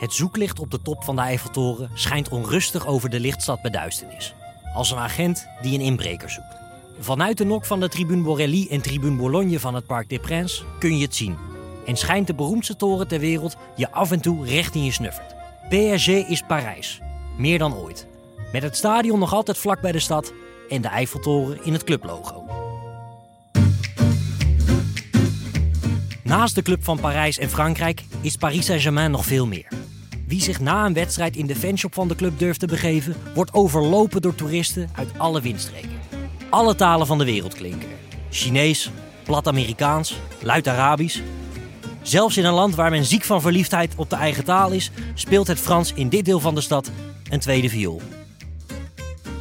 Het zoeklicht op de top van de Eiffeltoren schijnt onrustig over de lichtstad bij duisternis. Als een agent die een inbreker zoekt. Vanuit de nok van de Tribune Borelli en Tribune Bologne van het Parc des Princes kun je het zien. En schijnt de beroemdste toren ter wereld je af en toe recht in je snuffert. PSG is Parijs. Meer dan ooit. Met het stadion nog altijd vlak bij de stad en de Eiffeltoren in het clublogo. Naast de club van Parijs en Frankrijk is Paris Saint-Germain nog veel meer. Wie zich na een wedstrijd in de fanshop van de club durft te begeven, wordt overlopen door toeristen uit alle windstreken. Alle talen van de wereld klinken. Chinees, plat Amerikaans, luid Arabisch. Zelfs in een land waar men ziek van verliefdheid op de eigen taal is, speelt het Frans in dit deel van de stad een tweede viool.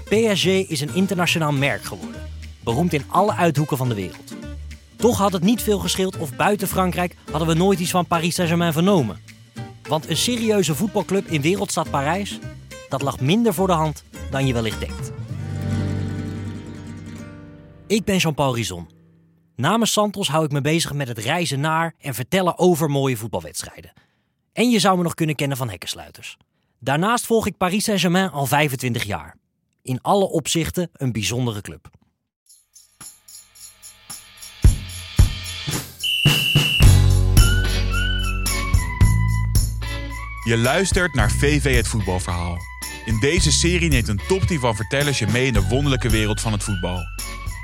PSG is een internationaal merk geworden, beroemd in alle uithoeken van de wereld. Toch had het niet veel geschild of buiten Frankrijk hadden we nooit iets van Paris Saint-Germain vernomen. Want een serieuze voetbalclub in wereldstad Parijs, dat lag minder voor de hand dan je wellicht denkt. Ik ben Jean-Paul Rison. Namens Santos hou ik me bezig met het reizen naar en vertellen over mooie voetbalwedstrijden. En je zou me nog kunnen kennen van hekkensluiters. Daarnaast volg ik Paris Saint-Germain al 25 jaar. In alle opzichten een bijzondere club. Je luistert naar VV het voetbalverhaal. In deze serie neemt een topteam van vertellers je mee in de wonderlijke wereld van het voetbal.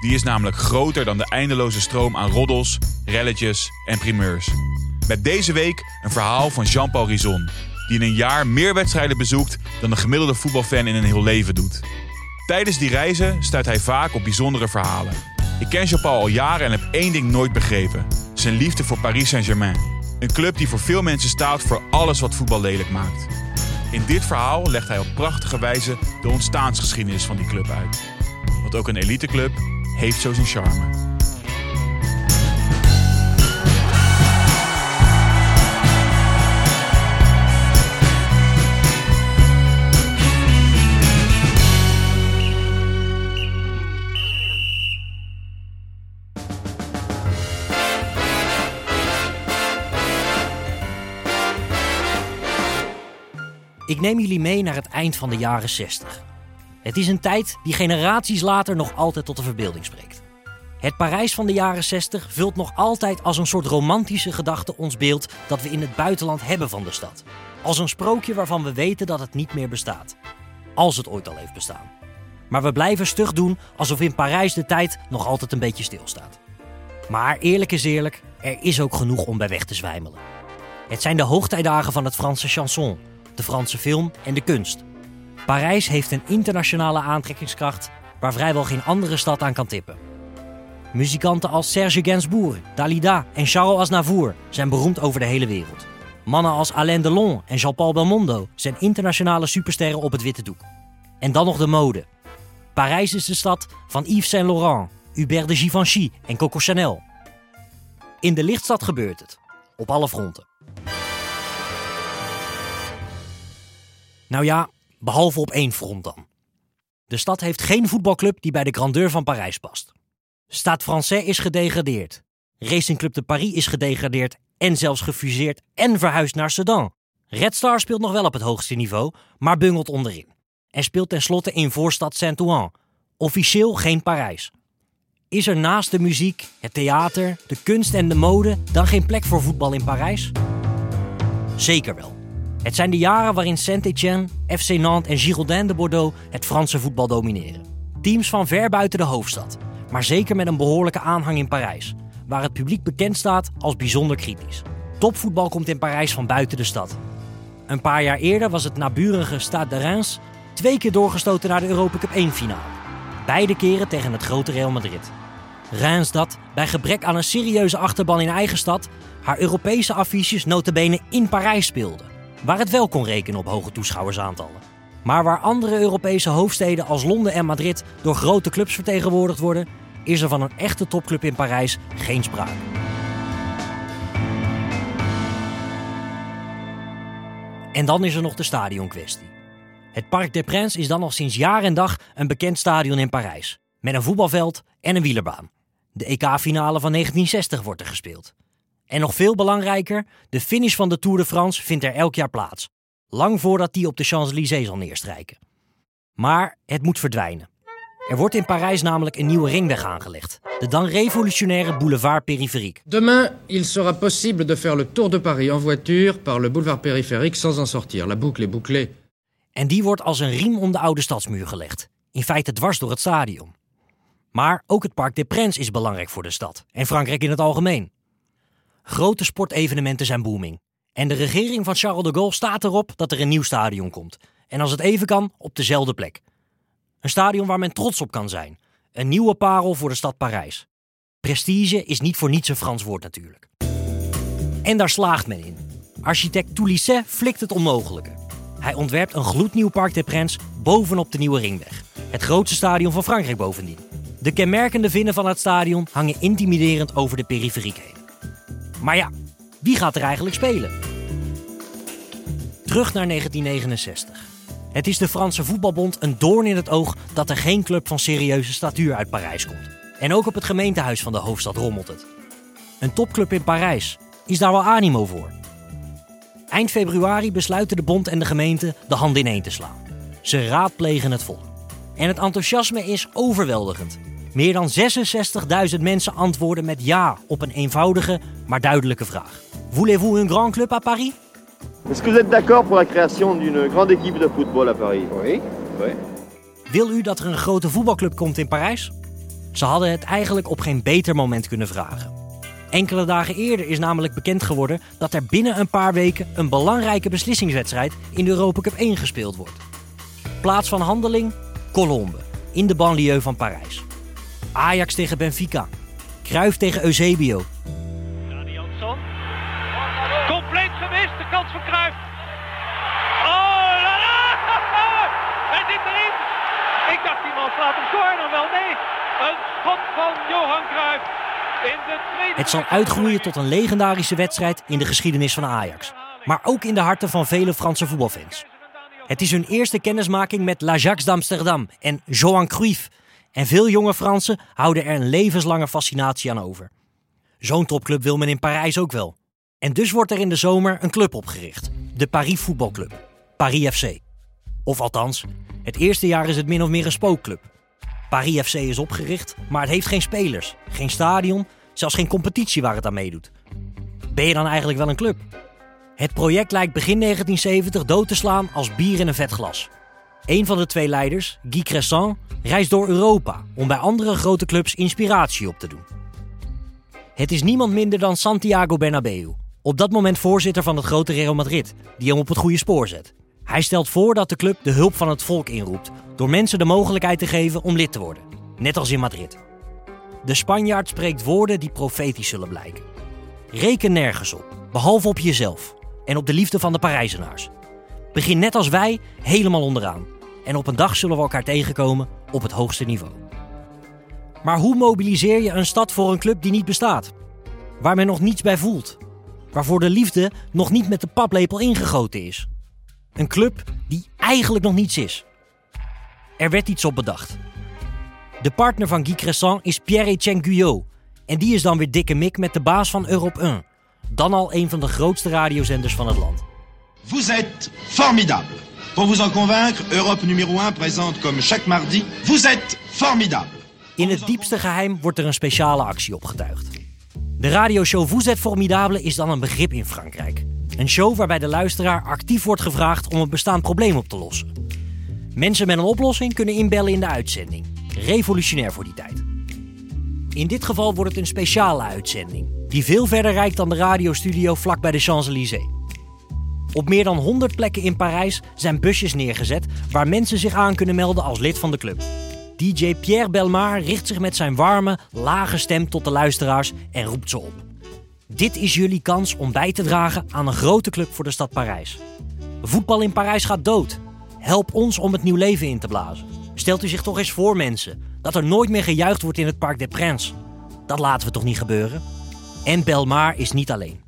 Die is namelijk groter dan de eindeloze stroom aan roddels, relletjes en primeurs. Met deze week een verhaal van Jean-Paul Rison, die in een jaar meer wedstrijden bezoekt dan de gemiddelde voetbalfan in een heel leven doet. Tijdens die reizen stuit hij vaak op bijzondere verhalen. Ik ken Jean-Paul al jaren en heb één ding nooit begrepen: zijn liefde voor Paris Saint-Germain. Een club die voor veel mensen staat voor alles wat voetbal lelijk maakt. In dit verhaal legt hij op prachtige wijze de ontstaansgeschiedenis van die club uit. Want ook een eliteclub heeft zo zijn charme. Ik neem jullie mee naar het eind van de jaren 60. Het is een tijd die generaties later nog altijd tot de verbeelding spreekt. Het Parijs van de jaren 60 vult nog altijd als een soort romantische gedachte ons beeld dat we in het buitenland hebben van de stad. Als een sprookje waarvan we weten dat het niet meer bestaat. Als het ooit al heeft bestaan. Maar we blijven stug doen alsof in Parijs de tijd nog altijd een beetje stilstaat. Maar eerlijk is eerlijk, er is ook genoeg om bij weg te zwijmelen. Het zijn de hoogtijdagen van het Franse chanson, de Franse film en de kunst. Parijs heeft een internationale aantrekkingskracht waar vrijwel geen andere stad aan kan tippen. Muzikanten als Serge Gainsbourg, Dalida en Charles Aznavour zijn beroemd over de hele wereld. Mannen als Alain Delon en Jean-Paul Belmondo zijn internationale supersterren op het witte doek. En dan nog de mode. Parijs is de stad van Yves Saint Laurent, Hubert de Givenchy en Coco Chanel. In de lichtstad gebeurt het, op alle fronten. Nou ja, behalve op één front dan. De stad heeft geen voetbalclub die bij de grandeur van Parijs past. Stade Français is gedegradeerd. Racing Club de Paris is gedegradeerd en zelfs gefuseerd en verhuisd naar Sedan. Red Star speelt nog wel op het hoogste niveau, maar bungelt onderin. En speelt tenslotte in voorstad Saint-Ouen. Officieel geen Parijs. Is er naast de muziek, het theater, de kunst en de mode dan geen plek voor voetbal in Parijs? Zeker wel. Het zijn de jaren waarin Saint-Étienne, FC Nantes en Girondin de Bordeaux het Franse voetbal domineren. Teams van ver buiten de hoofdstad, maar zeker met een behoorlijke aanhang in Parijs, waar het publiek bekend staat als bijzonder kritisch. Topvoetbal komt in Parijs van buiten de stad. Een paar jaar eerder was het naburige Stade de Reims twee keer doorgestoten naar de Europa Cup 1 finale. Beide keren tegen het grote Real Madrid. Reims dat, bij gebrek aan een serieuze achterban in eigen stad, haar Europese affiches notabene in Parijs speelde waar het wel kon rekenen op hoge toeschouwersaantallen. Maar waar andere Europese hoofdsteden als Londen en Madrid door grote clubs vertegenwoordigd worden, is er van een echte topclub in Parijs geen sprake. En dan is er nog de stadionkwestie. Het Parc des Princes is dan nog sinds jaar en dag een bekend stadion in Parijs. Met een voetbalveld en een wielerbaan. De EK-finale van 1960 wordt er gespeeld. En nog veel belangrijker, de finish van de Tour de France vindt er elk jaar plaats. Lang voordat die op de Champs-Élysées zal neerstrijken. Maar het moet verdwijnen. Er wordt in Parijs namelijk een nieuwe ringweg aangelegd. De dan revolutionaire boulevard périphérique. Demain, il sera possible de faire le tour de Paris en voiture par le boulevard périphérique sans en sortir. La boucle est bouclée. En die wordt als een riem om de oude stadsmuur gelegd. In feite dwars door het stadion. Maar ook het Parc des Princes is belangrijk voor de stad. En Frankrijk in het algemeen. Grote sportevenementen zijn booming. En de regering van Charles de Gaulle staat erop dat er een nieuw stadion komt. En als het even kan, op dezelfde plek. Een stadion waar men trots op kan zijn. Een nieuwe parel voor de stad Parijs. Prestige is niet voor niets een Frans woord natuurlijk. En daar slaagt men in. Architect Toulisset flikt het onmogelijke. Hij ontwerpt een gloednieuw Parc des Princes bovenop de nieuwe ringweg. Het grootste stadion van Frankrijk bovendien. De kenmerkende vinnen van het stadion hangen intimiderend over de periferiek heen. Maar ja, wie gaat er eigenlijk spelen? Terug naar 1969. Het is de Franse voetbalbond een doorn in het oog dat er geen club van serieuze statuur uit Parijs komt. En ook op het gemeentehuis van de hoofdstad rommelt het. Een topclub in Parijs. Is daar wel animo voor? Eind februari besluiten de bond en de gemeente de hand ineen te slaan. Ze raadplegen het volk. En het enthousiasme is overweldigend. Meer dan 66.000 mensen antwoorden met ja op een eenvoudige, maar duidelijke vraag. Voulez-vous un grand club à Paris? Est-ce que vous êtes d'accord pour la création d'une grande équipe de football à Paris Oui. oui. Wil u dat er een grote voetbalclub komt in Parijs? Ze hadden het eigenlijk op geen beter moment kunnen vragen. Enkele dagen eerder is namelijk bekend geworden dat er binnen een paar weken een belangrijke beslissingswedstrijd in de Europa Cup 1 gespeeld wordt. Plaats van handeling: Colombe, in de banlieue van Parijs. Ajax tegen Benfica. Cruyff tegen Eusebio. Dani Jansson. Compleet gemist, de kans van Cruijff. Oh, la la! Hij zit erin! Ik dacht iemand slaat een corner, wel nee. Een schot van Johan Cruijff. In de tweede Het zal uitgroeien tot een legendarische wedstrijd in de geschiedenis van Ajax. Maar ook in de harten van vele Franse voetbalfans. Het is hun eerste kennismaking met l'Ajax d'Amsterdam en Johan Cruyff. En veel jonge Fransen houden er een levenslange fascinatie aan over. Zo'n topclub wil men in Parijs ook wel. En dus wordt er in de zomer een club opgericht. De Paris Voetbalclub. Paris FC. Of althans, het eerste jaar is het min of meer een spookclub. Paris FC is opgericht, maar het heeft geen spelers, geen stadion, zelfs geen competitie waar het aan meedoet. Ben je dan eigenlijk wel een club? Het project lijkt begin 1970 dood te slaan als bier in een vet glas. Een van de twee leiders, Guy Cresson, reist door Europa om bij andere grote clubs inspiratie op te doen. Het is niemand minder dan Santiago Bernabeu, op dat moment voorzitter van het grote Real Madrid, die hem op het goede spoor zet. Hij stelt voor dat de club de hulp van het volk inroept door mensen de mogelijkheid te geven om lid te worden, net als in Madrid. De Spanjaard spreekt woorden die profetisch zullen blijken. Reken nergens op, behalve op jezelf en op de liefde van de Parijzenaars. Begin net als wij helemaal onderaan. En op een dag zullen we elkaar tegenkomen op het hoogste niveau. Maar hoe mobiliseer je een stad voor een club die niet bestaat? Waar men nog niets bij voelt? Waarvoor de liefde nog niet met de paplepel ingegoten is? Een club die eigenlijk nog niets is. Er werd iets op bedacht. De partner van Guy Cresson is Pierre-Etienne Guyot. En die is dan weer dikke mik met de baas van Europe 1. Dan al een van de grootste radiozenders van het land. Vous êtes formidable. Pour vous en convaincre, Europe numéro 1 présente comme chaque mardi Vous êtes formidable. In het diepste geheim wordt er een speciale actie opgetuigd. De radioshow Vous êtes formidable is dan een begrip in Frankrijk. Een show waarbij de luisteraar actief wordt gevraagd om een bestaand probleem op te lossen. Mensen met een oplossing kunnen inbellen in de uitzending. Revolutionair voor die tijd. In dit geval wordt het een speciale uitzending, die veel verder reikt dan de radiostudio vlak bij de Champs-Élysées. Op meer dan 100 plekken in Parijs zijn busjes neergezet waar mensen zich aan kunnen melden als lid van de club. DJ Pierre Belmar richt zich met zijn warme, lage stem tot de luisteraars en roept ze op. Dit is jullie kans om bij te dragen aan een grote club voor de stad Parijs. Voetbal in Parijs gaat dood. Help ons om het nieuw leven in te blazen. Stelt u zich toch eens voor, mensen, dat er nooit meer gejuicht wordt in het Parc des Princes. Dat laten we toch niet gebeuren? En Belmar is niet alleen.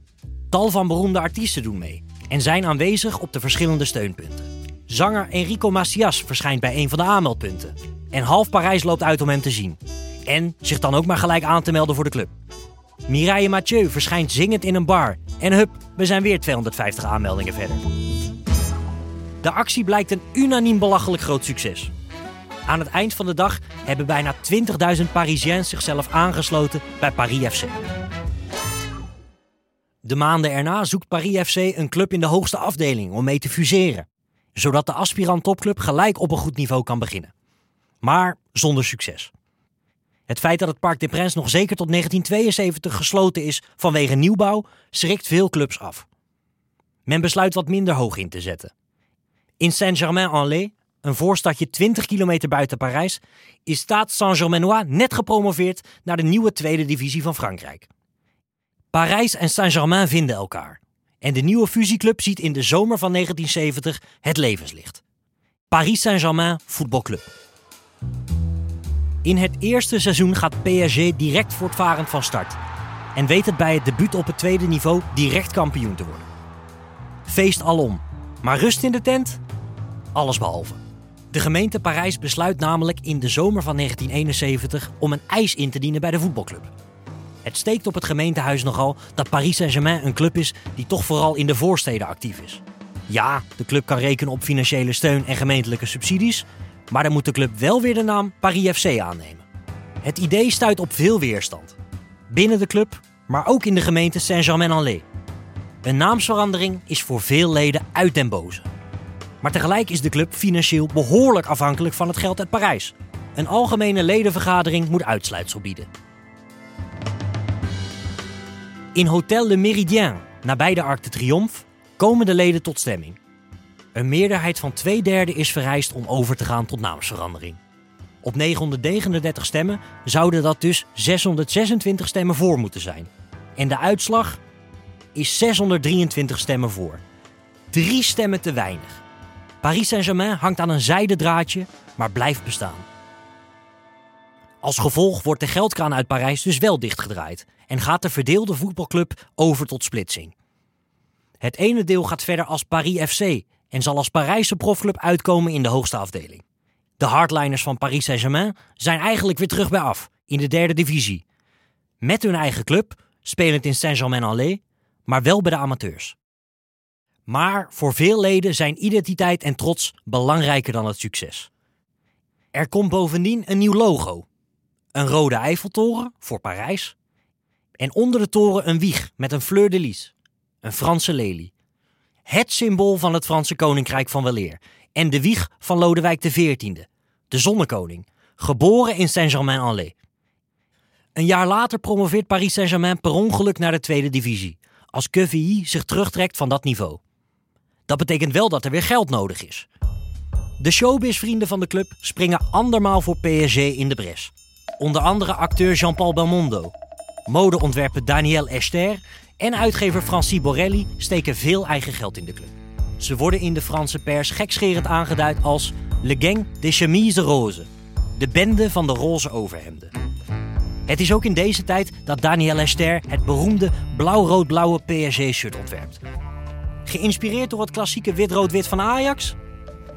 Tal van beroemde artiesten doen mee en zijn aanwezig op de verschillende steunpunten. Zanger Enrico Macias verschijnt bij een van de aanmeldpunten. En half Parijs loopt uit om hem te zien. En zich dan ook maar gelijk aan te melden voor de club. Mireille Mathieu verschijnt zingend in een bar. En hup, we zijn weer 250 aanmeldingen verder. De actie blijkt een unaniem belachelijk groot succes. Aan het eind van de dag hebben bijna 20.000 Parisiens zichzelf aangesloten bij Paris FC. De maanden erna zoekt Paris FC een club in de hoogste afdeling om mee te fuseren, zodat de aspirant topclub gelijk op een goed niveau kan beginnen. Maar zonder succes. Het feit dat het Parc des Princes nog zeker tot 1972 gesloten is vanwege nieuwbouw schrikt veel clubs af. Men besluit wat minder hoog in te zetten. In Saint-Germain-en-Laye, een voorstadje 20 kilometer buiten Parijs, is Stade Saint-Germainois net gepromoveerd naar de nieuwe tweede divisie van Frankrijk. Parijs en Saint-Germain vinden elkaar. En de nieuwe fusieclub ziet in de zomer van 1970 het levenslicht. Paris Saint-Germain Voetbalclub. In het eerste seizoen gaat PSG direct voortvarend van start. En weet het bij het debuut op het tweede niveau direct kampioen te worden. Feest alom. Maar rust in de tent? Alles behalve. De gemeente Parijs besluit namelijk in de zomer van 1971 om een eis in te dienen bij de voetbalclub. Het steekt op het gemeentehuis nogal dat Paris Saint-Germain een club is die toch vooral in de voorsteden actief is. Ja, de club kan rekenen op financiële steun en gemeentelijke subsidies, maar dan moet de club wel weer de naam Paris FC aannemen. Het idee stuit op veel weerstand. Binnen de club, maar ook in de gemeente Saint-Germain-en-Laye. Een naamsverandering is voor veel leden uit den boze. Maar tegelijk is de club financieel behoorlijk afhankelijk van het geld uit Parijs. Een algemene ledenvergadering moet uitsluitsel bieden. In Hotel Le Méridien, nabij de Arc de Triomphe, komen de leden tot stemming. Een meerderheid van twee derde is vereist om over te gaan tot naamsverandering. Op 939 stemmen zouden dat dus 626 stemmen voor moeten zijn. En de uitslag is 623 stemmen voor. Drie stemmen te weinig. Paris Saint-Germain hangt aan een zijden draadje, maar blijft bestaan. Als gevolg wordt de geldkraan uit Parijs dus wel dichtgedraaid en gaat de verdeelde voetbalclub over tot splitsing. Het ene deel gaat verder als Paris FC en zal als Parijse profclub uitkomen in de hoogste afdeling. De hardliners van Paris Saint-Germain zijn eigenlijk weer terug bij af in de derde divisie. Met hun eigen club, spelend in Saint-Germain-en-Laye, maar wel bij de amateurs. Maar voor veel leden zijn identiteit en trots belangrijker dan het succes. Er komt bovendien een nieuw logo. Een rode Eiffeltoren voor Parijs. En onder de toren een wieg met een fleur de lis, een Franse lelie. Het symbool van het Franse koninkrijk van weleer. En de wieg van Lodewijk XIV, de zonnekoning, geboren in Saint-Germain-en-Laye. Een jaar later promoveert Paris Saint-Germain per ongeluk naar de tweede divisie, als QVI zich terugtrekt van dat niveau. Dat betekent wel dat er weer geld nodig is. De showbiz-vrienden van de club springen andermaal voor PSG in de bres. Onder andere acteur Jean-Paul Belmondo, modeontwerper Daniel Ester en uitgever Francis Borelli steken veel eigen geld in de club. Ze worden in de Franse pers gekscherend aangeduid als Le Gang des Chemises Roses, de bende van de roze overhemden. Het is ook in deze tijd dat Daniel Ester het beroemde blauw-rood-blauwe PSG-shirt ontwerpt. Geïnspireerd door het klassieke wit-rood-wit van Ajax?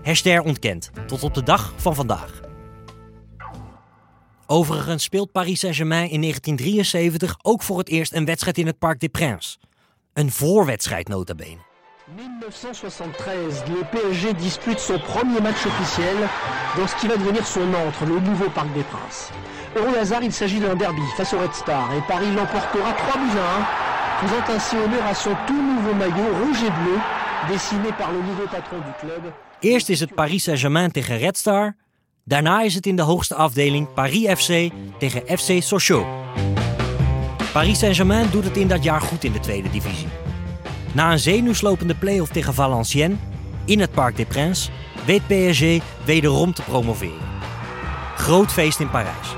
Hester ontkent, tot op de dag van vandaag. Overigens speelt Paris Saint-Germain in 1973 ook voor het eerst een wedstrijd in het Parc des Princes. Een voorwedstrijd nota bene. 1973, le PSG dispute son premier match officiel dans ce qui va devenir son antre, le nouveau Parc des Princes. Heureux hasard, il s'agit d'un derby face au Red Star et Paris l'emportera 3 buts à 1, faisant ainsi honneur à son tout nouveau maillot rouge et bleu, dessiné par le nouveau patron du club. Eerst is het Paris Saint-Germain tegen Red Star. Daarna is het in de hoogste afdeling Paris FC tegen FC Sochaux. Paris Saint-Germain doet het in dat jaar goed in de tweede divisie. Na een zenuwslopende play-off tegen Valenciennes in het Parc des Princes weet PSG wederom te promoveren. Groot feest in Parijs.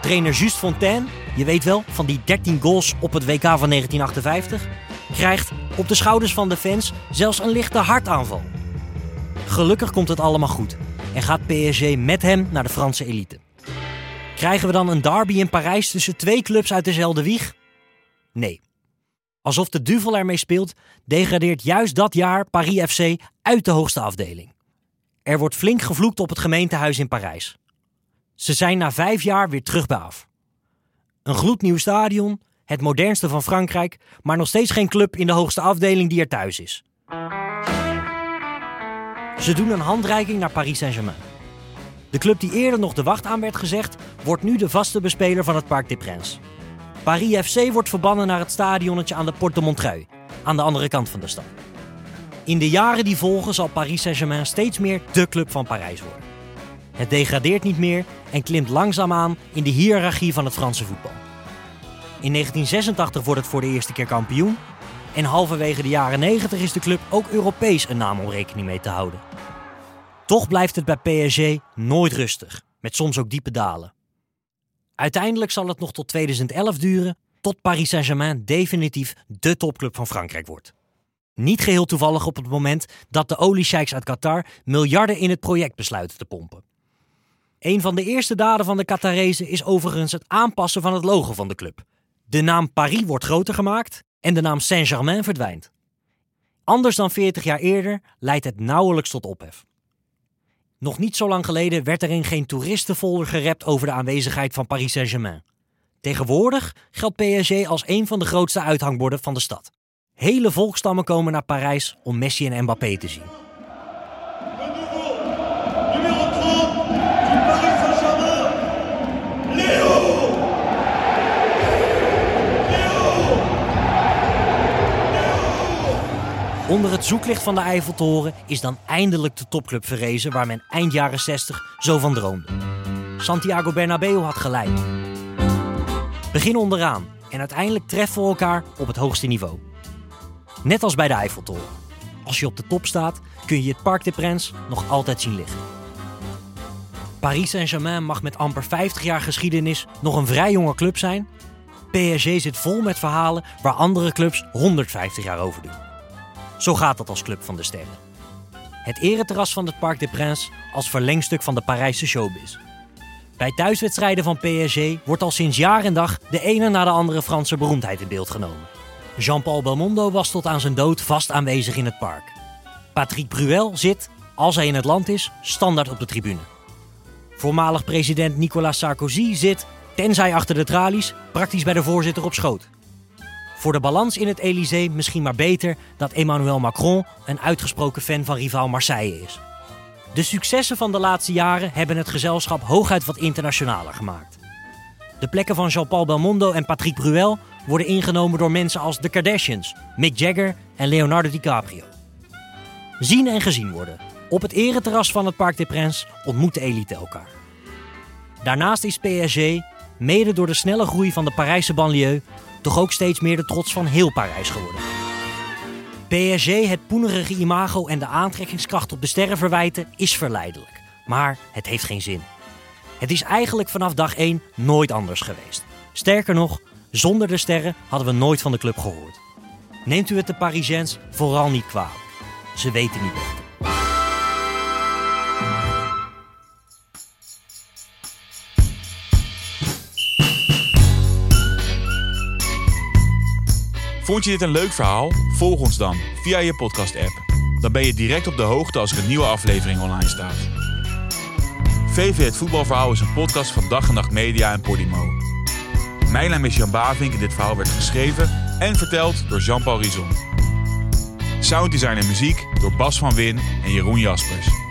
Trainer Just Fontaine, je weet wel, van die 13 goals op het WK van 1958, krijgt op de schouders van de fans zelfs een lichte hartaanval. Gelukkig komt het allemaal goed en gaat PSG met hem naar de Franse elite. Krijgen we dan een derby in Parijs tussen twee clubs uit dezelfde wieg? Nee. Alsof de duvel ermee speelt, degradeert juist dat jaar Paris FC uit de hoogste afdeling. Er wordt flink gevloekt op het gemeentehuis in Parijs. Ze zijn na vijf jaar weer terug bij af. Een gloednieuw stadion, het modernste van Frankrijk, maar nog steeds geen club in de hoogste afdeling die er thuis is. Ze doen een handreiking naar Paris Saint-Germain. De club die eerder nog de wacht aan werd gezegd, wordt nu de vaste bespeler van het Parc des Princes. Paris FC wordt verbannen naar het stadionnetje aan de Porte de Montreuil, aan de andere kant van de stad. In de jaren die volgen zal Paris Saint-Germain steeds meer de club van Parijs worden. Het degradeert niet meer en klimt langzaamaan in de hiërarchie van het Franse voetbal. In 1986 wordt het voor de eerste keer kampioen. En halverwege de jaren 90 is de club ook Europees een naam om rekening mee te houden. Toch blijft het bij PSG nooit rustig, met soms ook diepe dalen. Uiteindelijk zal het nog tot 2011 duren tot Paris Saint-Germain definitief de topclub van Frankrijk wordt. Niet geheel toevallig op het moment dat de oliesheiks uit Qatar miljarden in het project besluiten te pompen. Een van de eerste daden van de Qatarezen is overigens het aanpassen van het logo van de club. De naam Paris wordt groter gemaakt en de naam Saint-Germain verdwijnt. Anders dan 40 jaar eerder leidt het nauwelijks tot ophef. Nog niet zo lang geleden werd er in geen toeristenfolder gerept over de aanwezigheid van Paris Saint-Germain. Tegenwoordig geldt PSG als een van de grootste uithangborden van de stad. Hele volkstammen komen naar Parijs om Messi en Mbappé te zien. Onder het zoeklicht van de Eiffeltoren is dan eindelijk de topclub verrezen waar men eind jaren 60 zo van droomde. Santiago Bernabeu had gelijk. Begin onderaan en uiteindelijk treffen we elkaar op het hoogste niveau. Net als bij de Eiffeltoren. Als je op de top staat, kun je het Parc des Princes nog altijd zien liggen. Paris Saint-Germain mag met amper 50 jaar geschiedenis nog een vrij jonge club zijn. PSG zit vol met verhalen waar andere clubs 150 jaar over doen. Zo gaat dat als club van de sterren. Het ereterras van het Parc des Princes als verlengstuk van de Parijse showbiz. Bij thuiswedstrijden van PSG wordt al sinds jaar en dag de ene na de andere Franse beroemdheid in beeld genomen. Jean-Paul Belmondo was tot aan zijn dood vast aanwezig in het park. Patrick Bruel zit, als hij in het land is, standaard op de tribune. Voormalig president Nicolas Sarkozy zit, tenzij achter de tralies, praktisch bij de voorzitter op schoot. Voor de balans in het Elysée misschien maar beter dat Emmanuel Macron een uitgesproken fan van rivaal Marseille is. De successen van de laatste jaren hebben het gezelschap hooguit wat internationaler gemaakt. De plekken van Jean-Paul Belmondo en Patrick Bruel worden ingenomen door mensen als de Kardashians, Mick Jagger en Leonardo DiCaprio. Zien en gezien worden. Op het ereterras van het Parc des Princes ontmoet de elite elkaar. Daarnaast is PSG, mede door de snelle groei van de Parijse banlieue, toch ook steeds meer de trots van heel Parijs geworden. PSG, het poenerige imago en de aantrekkingskracht op de sterren verwijten is verleidelijk. Maar het heeft geen zin. Het is eigenlijk vanaf dag 1 nooit anders geweest. Sterker nog, zonder de sterren hadden we nooit van de club gehoord. Neemt u het de Parisiens vooral niet kwalijk. Ze weten niet beter. Vond je dit een leuk verhaal? Volg ons dan via je podcast-app. Dan ben je direct op de hoogte als er een nieuwe aflevering online staat. VV Het Voetbalverhaal is een podcast van Dag en Nacht Media en Podimo. Mijn naam is Jan Bavink en dit verhaal werd geschreven en verteld door Jean-Paul Rizon. Sounddesign en muziek door Bas van Win en Jeroen Jaspers.